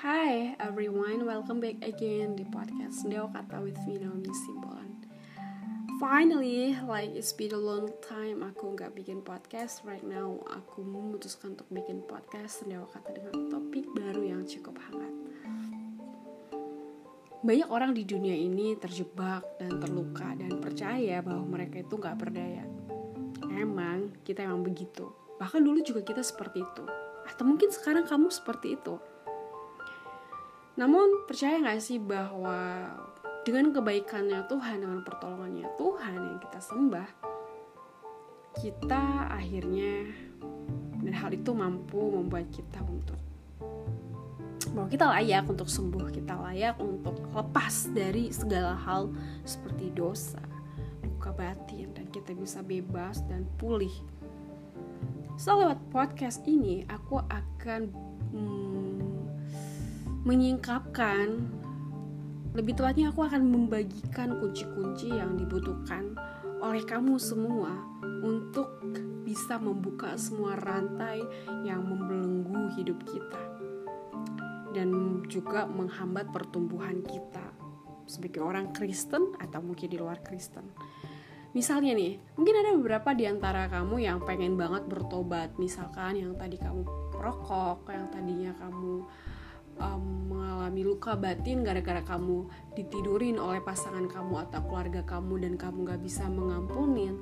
Hi everyone, welcome back again di podcast Deo Kata with me Naomi Simbolan. Finally, like it's been a long time aku nggak bikin podcast. Right now, aku memutuskan untuk bikin podcast Deo Kata dengan topik baru yang cukup hangat. Banyak orang di dunia ini terjebak dan terluka dan percaya bahwa mereka itu nggak berdaya. Emang kita emang begitu. Bahkan dulu juga kita seperti itu. Atau mungkin sekarang kamu seperti itu namun percaya gak sih bahwa dengan kebaikannya Tuhan, dengan pertolongannya Tuhan yang kita sembah, kita akhirnya dan hal itu mampu membuat kita untuk bahwa kita layak untuk sembuh, kita layak untuk lepas dari segala hal seperti dosa, luka batin, dan kita bisa bebas dan pulih. So lewat podcast ini, aku akan menyingkapkan lebih tepatnya aku akan membagikan kunci-kunci yang dibutuhkan oleh kamu semua untuk bisa membuka semua rantai yang membelenggu hidup kita dan juga menghambat pertumbuhan kita sebagai orang Kristen atau mungkin di luar Kristen. Misalnya nih, mungkin ada beberapa di antara kamu yang pengen banget bertobat, misalkan yang tadi kamu perokok, yang tadinya kamu um, mengalami luka batin gara-gara kamu ditidurin oleh pasangan kamu atau keluarga kamu dan kamu gak bisa mengampunin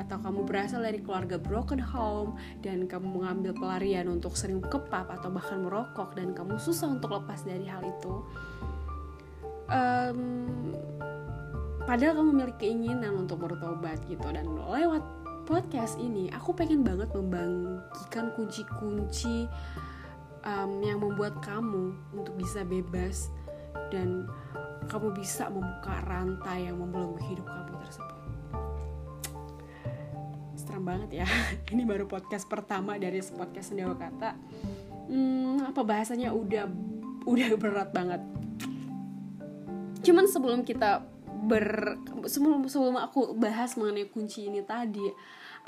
atau kamu berasal dari keluarga broken home dan kamu mengambil pelarian untuk sering kepap atau bahkan merokok dan kamu susah untuk lepas dari hal itu. Um, padahal kamu memiliki keinginan untuk bertobat gitu dan lewat podcast ini aku pengen banget membagikan kunci-kunci um, yang membuat kamu untuk bisa bebas dan kamu bisa membuka rantai yang membelenggu hidup kamu tersebut. Serem banget ya. Ini baru podcast pertama dari podcast Sendawa Kata. Hmm, apa bahasanya udah udah berat banget. Cuman sebelum kita ber sebelum sebelum aku bahas mengenai kunci ini tadi,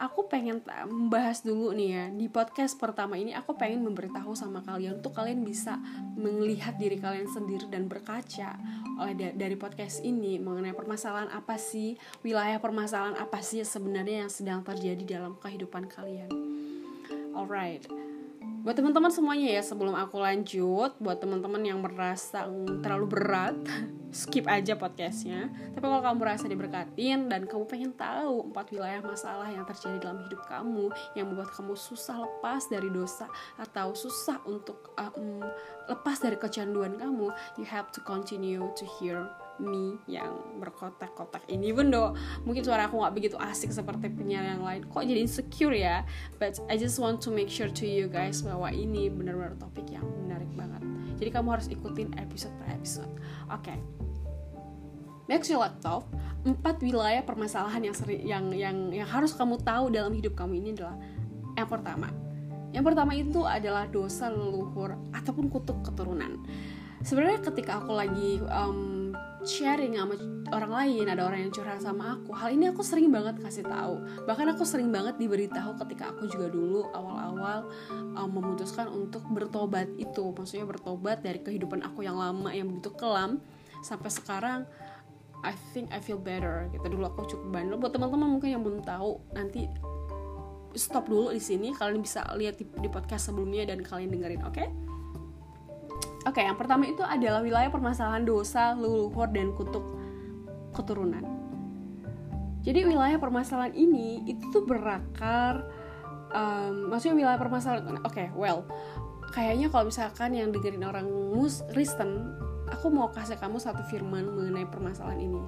aku pengen membahas dulu nih ya di podcast pertama ini aku pengen memberitahu sama kalian untuk kalian bisa melihat diri kalian sendiri dan berkaca oleh dari podcast ini mengenai permasalahan apa sih wilayah permasalahan apa sih sebenarnya yang sedang terjadi dalam kehidupan kalian. Alright buat teman-teman semuanya ya sebelum aku lanjut buat teman-teman yang merasa terlalu berat skip aja podcastnya. Tapi kalau kamu merasa diberkatin dan kamu pengen tahu empat wilayah masalah yang terjadi dalam hidup kamu yang membuat kamu susah lepas dari dosa atau susah untuk um, lepas dari kecanduan kamu you have to continue to hear me yang berkotak-kotak ini even though mungkin suara aku nggak begitu asik seperti penyiar yang lain kok jadi insecure ya but I just want to make sure to you guys bahwa ini benar-benar topik yang menarik banget jadi kamu harus ikutin episode per episode oke okay. Next your laptop, empat wilayah permasalahan yang seri, yang yang yang harus kamu tahu dalam hidup kamu ini adalah yang pertama. Yang pertama itu adalah dosa leluhur ataupun kutuk keturunan. Sebenarnya ketika aku lagi um, sharing sama orang lain ada orang yang curhat sama aku. Hal ini aku sering banget kasih tahu. Bahkan aku sering banget diberitahu ketika aku juga dulu awal-awal um, memutuskan untuk bertobat itu. Maksudnya bertobat dari kehidupan aku yang lama yang begitu kelam sampai sekarang I think I feel better gitu. Dulu aku cukup bandel. Buat teman-teman mungkin yang belum tahu nanti stop dulu di sini. Kalian bisa lihat di, di podcast sebelumnya dan kalian dengerin oke? okay? Oke, yang pertama itu adalah wilayah permasalahan dosa, leluhur, dan kutuk keturunan. Jadi wilayah permasalahan ini itu tuh berakar, um, maksudnya wilayah permasalahan. Oke, okay, well, kayaknya kalau misalkan yang dengerin orang mus Kristen, aku mau kasih kamu satu firman mengenai permasalahan ini,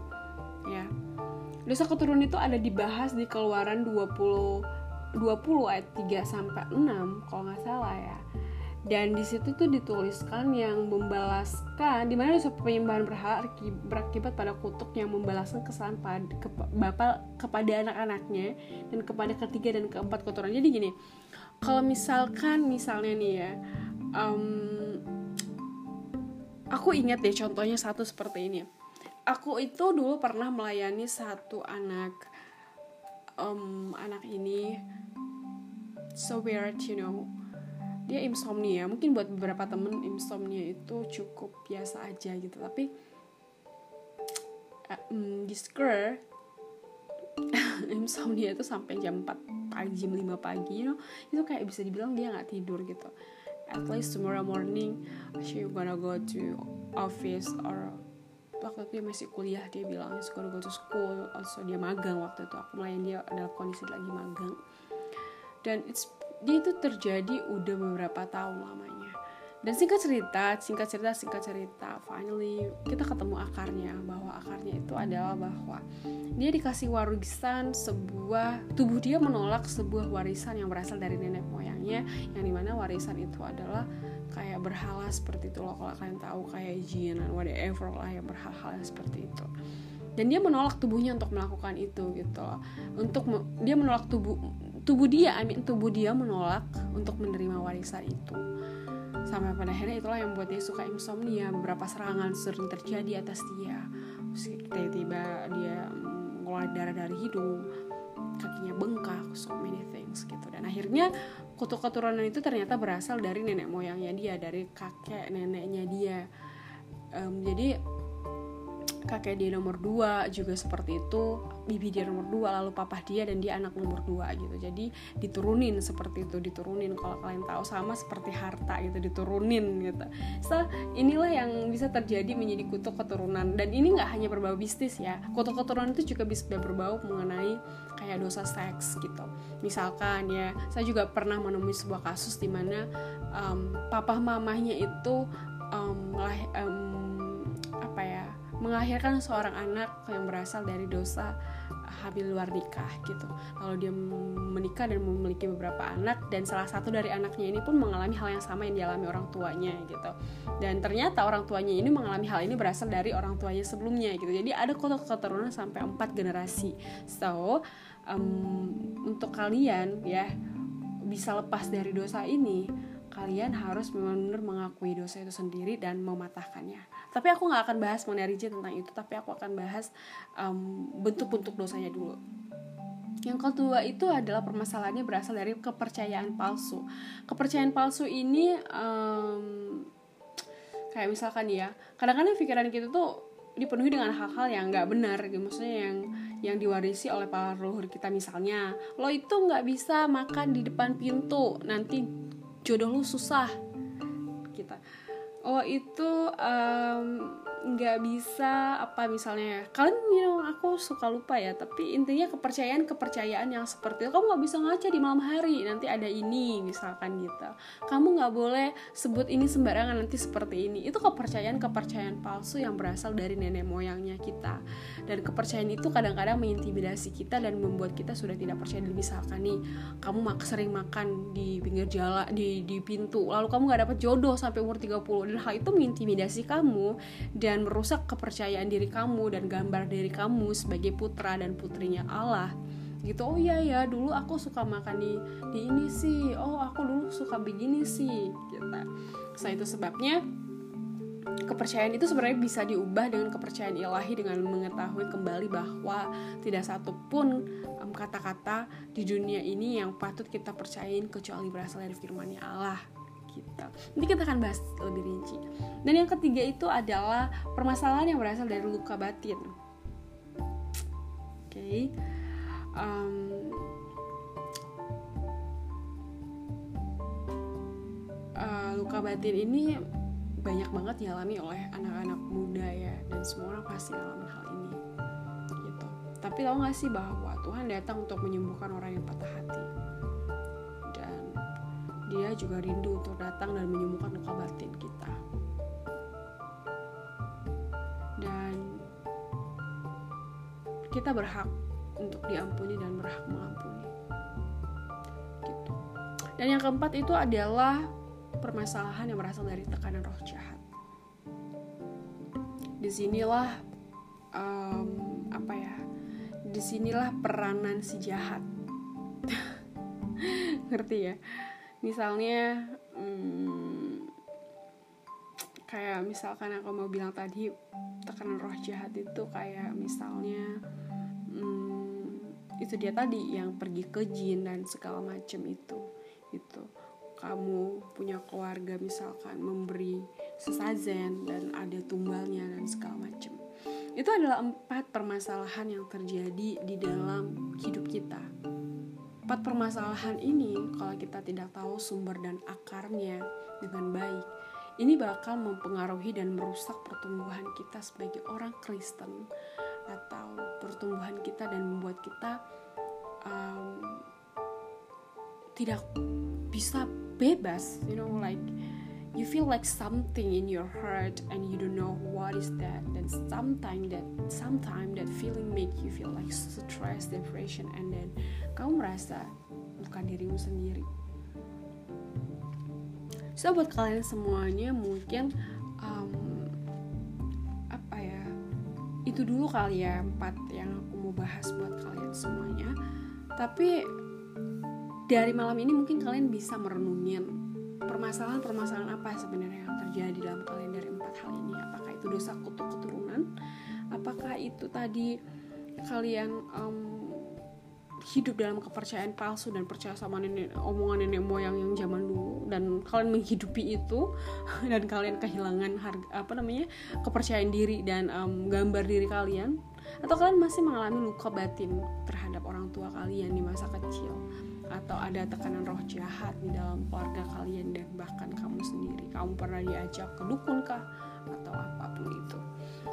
ya. Dosa keturunan itu ada dibahas di Keluaran 20 20 ayat 3 sampai 6 kalau nggak salah ya dan di situ tuh dituliskan yang membalaskan di mana penyembahan berhala berakibat pada kutuk yang membalaskan kesalahan pada ke, bapak kepada anak-anaknya dan kepada ketiga dan keempat kotoran. Jadi gini kalau misalkan misalnya nih ya um, aku ingat deh contohnya satu seperti ini. Aku itu dulu pernah melayani satu anak um, anak ini so weird you know dia insomnia. Mungkin buat beberapa temen insomnia itu cukup biasa aja gitu. Tapi uh, um, insomnia itu sampai jam 4 pagi jam 5 pagi you know? Itu kayak bisa dibilang dia nggak tidur gitu. At least tomorrow morning she gonna go to office or waktu itu dia masih kuliah dia bilang he's gonna go to school. Also dia magang waktu itu. Aku melayan dia dalam kondisi lagi magang. Dan it's dia itu terjadi udah beberapa tahun lamanya. Dan singkat cerita singkat cerita singkat cerita finally kita ketemu akarnya bahwa akarnya itu adalah bahwa dia dikasih warisan sebuah tubuh dia menolak sebuah warisan yang berasal dari nenek moyangnya yang di mana warisan itu adalah kayak berhala seperti itu loh kalau kalian tahu kayak jin whatever lah yang berhala seperti itu. Dan dia menolak tubuhnya untuk melakukan itu gitu loh. Untuk dia menolak tubuh tubuh dia I mean tubuh dia menolak untuk menerima warisan itu. Sampai pada akhirnya itulah yang membuat dia suka insomnia beberapa serangan sering terjadi atas dia. Tiba-tiba dia mengeluarkan darah dari hidung kakinya bengkak so many things gitu. Dan akhirnya kutuk keturunan itu ternyata berasal dari nenek moyangnya dia dari kakek neneknya dia. Um, jadi kakek dia nomor dua juga seperti itu bibi dia nomor dua lalu papa dia dan dia anak nomor dua gitu. Jadi diturunin seperti itu diturunin. Kalau kalian tahu sama seperti harta gitu diturunin gitu. So inilah yang bisa terjadi menjadi kutuk keturunan dan ini nggak hanya berbau bisnis ya. Kutuk keturunan itu juga bisa berbau mengenai kayak dosa seks gitu. Misalkan ya saya juga pernah menemui sebuah kasus di mana um, papa mamahnya itu um, um, apa ya mengakhirkan seorang anak yang berasal dari dosa hamil luar nikah gitu. Lalu dia menikah dan memiliki beberapa anak dan salah satu dari anaknya ini pun mengalami hal yang sama yang dialami orang tuanya gitu. Dan ternyata orang tuanya ini mengalami hal ini berasal dari orang tuanya sebelumnya gitu. Jadi ada kotak keturunan sampai empat generasi. So um, untuk kalian ya bisa lepas dari dosa ini kalian harus benar-benar mengakui dosa itu sendiri dan mematahkannya. Tapi aku nggak akan bahas mengenai rigid tentang itu, tapi aku akan bahas um, bentuk-bentuk dosanya dulu. Yang kedua itu adalah permasalahannya berasal dari kepercayaan palsu. Kepercayaan palsu ini um, kayak misalkan ya, kadang-kadang pikiran kita tuh dipenuhi dengan hal-hal yang nggak benar gitu maksudnya yang yang diwarisi oleh para leluhur kita misalnya lo itu nggak bisa makan di depan pintu nanti jodoh lu susah. Kita. Oh itu nggak bisa apa misalnya kalian you know, aku suka lupa ya tapi intinya kepercayaan kepercayaan yang seperti itu. Kamu nggak bisa ngaca di malam hari nanti ada ini misalkan gitu. Kamu nggak boleh sebut ini sembarangan nanti seperti ini. Itu kepercayaan kepercayaan palsu yang berasal dari nenek moyangnya kita. Dan kepercayaan itu kadang-kadang mengintimidasi kita dan membuat kita sudah tidak percaya. Misalkan nih kamu mak sering makan di pinggir jalan di di pintu lalu kamu nggak dapat jodoh sampai umur 30 dan hal itu mengintimidasi kamu. Dan merusak kepercayaan diri kamu dan gambar diri kamu sebagai putra dan putrinya Allah. Gitu oh iya ya dulu aku suka makan di di ini sih. Oh aku dulu suka begini sih gitu. So itu sebabnya kepercayaan itu sebenarnya bisa diubah dengan kepercayaan ilahi dengan mengetahui kembali bahwa tidak satu pun kata-kata di dunia ini yang patut kita percayain kecuali berasal dari firman Allah kita. Nanti kita akan bahas lebih rinci. Dan yang ketiga itu adalah permasalahan yang berasal dari luka batin. Oke. Okay. Um, uh, luka batin ini banyak banget dialami oleh anak-anak muda ya dan semua orang pasti alami hal ini gitu tapi tau gak sih bahwa Tuhan datang untuk menyembuhkan orang yang patah hati dia juga rindu untuk datang dan menyembuhkan luka batin kita dan kita berhak untuk diampuni dan berhak mengampuni gitu dan yang keempat itu adalah permasalahan yang berasal dari tekanan roh jahat. Di sinilah um, apa ya? Di sinilah peranan si jahat. Ngerti ya? Misalnya um, kayak misalkan aku mau bilang tadi tekanan roh jahat itu kayak misalnya um, itu dia tadi yang pergi ke jin dan segala macam itu itu kamu punya keluarga misalkan memberi sesajen dan ada tumbalnya dan segala macam itu adalah empat permasalahan yang terjadi di dalam hidup kita empat permasalahan ini kalau kita tidak tahu sumber dan akarnya dengan baik ini bakal mempengaruhi dan merusak pertumbuhan kita sebagai orang Kristen atau pertumbuhan kita dan membuat kita um, tidak bisa bebas you know like you feel like something in your heart and you don't know what is that. Then sometimes that sometimes that feeling make you feel like stress depression and then kamu merasa bukan dirimu sendiri. So buat kalian semuanya mungkin um, apa ya itu dulu kali ya empat yang aku mau bahas buat kalian semuanya. Tapi dari malam ini mungkin kalian bisa merenungin permasalahan-permasalahan apa sebenarnya yang terjadi dalam kalian dari empat hal ini? Apakah itu dosa kutuk keturunan? Apakah itu tadi kalian um, hidup dalam kepercayaan palsu dan percaya sama nenek omongan nenek moyang yang zaman dulu? Dan kalian menghidupi itu dan kalian kehilangan harga apa namanya kepercayaan diri dan um, gambar diri kalian? Atau kalian masih mengalami luka batin terhadap orang tua kalian di masa kecil atau ada tekanan roh jahat di dalam keluarga kalian dan bahkan kamu sendiri. Kamu pernah diajak ke dukun kah? Atau apa pun itu.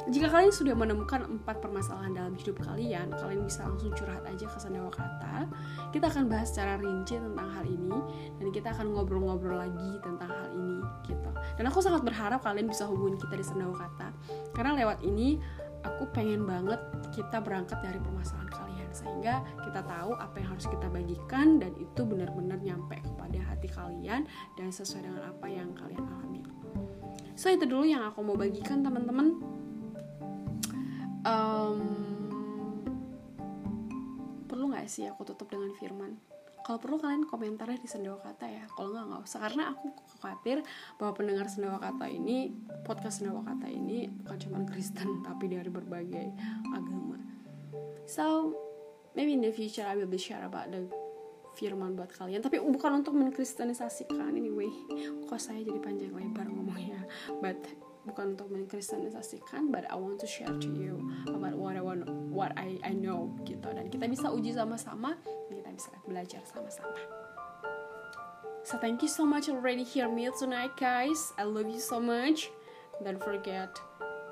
Jika kalian sudah menemukan empat permasalahan dalam hidup kalian kalian bisa langsung curhat aja ke Sendawa Kata. Kita akan bahas secara rinci tentang hal ini dan kita akan ngobrol-ngobrol lagi tentang hal ini gitu. Dan aku sangat berharap kalian bisa hubungi kita di Sendawa Kata. Karena lewat ini aku pengen banget kita berangkat dari permasalahan kalian sehingga kita tahu apa yang harus kita bagikan dan itu benar-benar nyampe kepada hati kalian dan sesuai dengan apa yang kalian alami. So itu dulu yang aku mau bagikan teman-teman. Um, perlu nggak sih aku tutup dengan firman? Kalau perlu kalian komentarnya di sendawa kata ya. Kalau nggak nggak usah. Karena aku khawatir bahwa pendengar sendawa kata ini podcast sendawa kata ini bukan cuma Kristen tapi dari berbagai agama. So maybe in the future I will be share about the firman buat kalian. Tapi bukan untuk mengkristenisasikan. Anyway kok saya jadi panjang lebar ngomongnya? But bukan untuk mengkristenisasikan but I want to share to you about what I want what I I know gitu. Dan kita bisa uji sama-sama kita bisa belajar sama-sama. So thank you so much already hear me tonight guys. I love you so much. Don't forget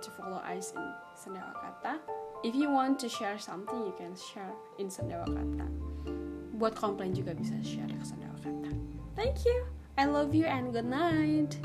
to follow us in Sendawa Kata if you want to share something you can share in Sendawa Kata buat komplain juga bisa share ke Sendawa Kata thank you. I love you and good night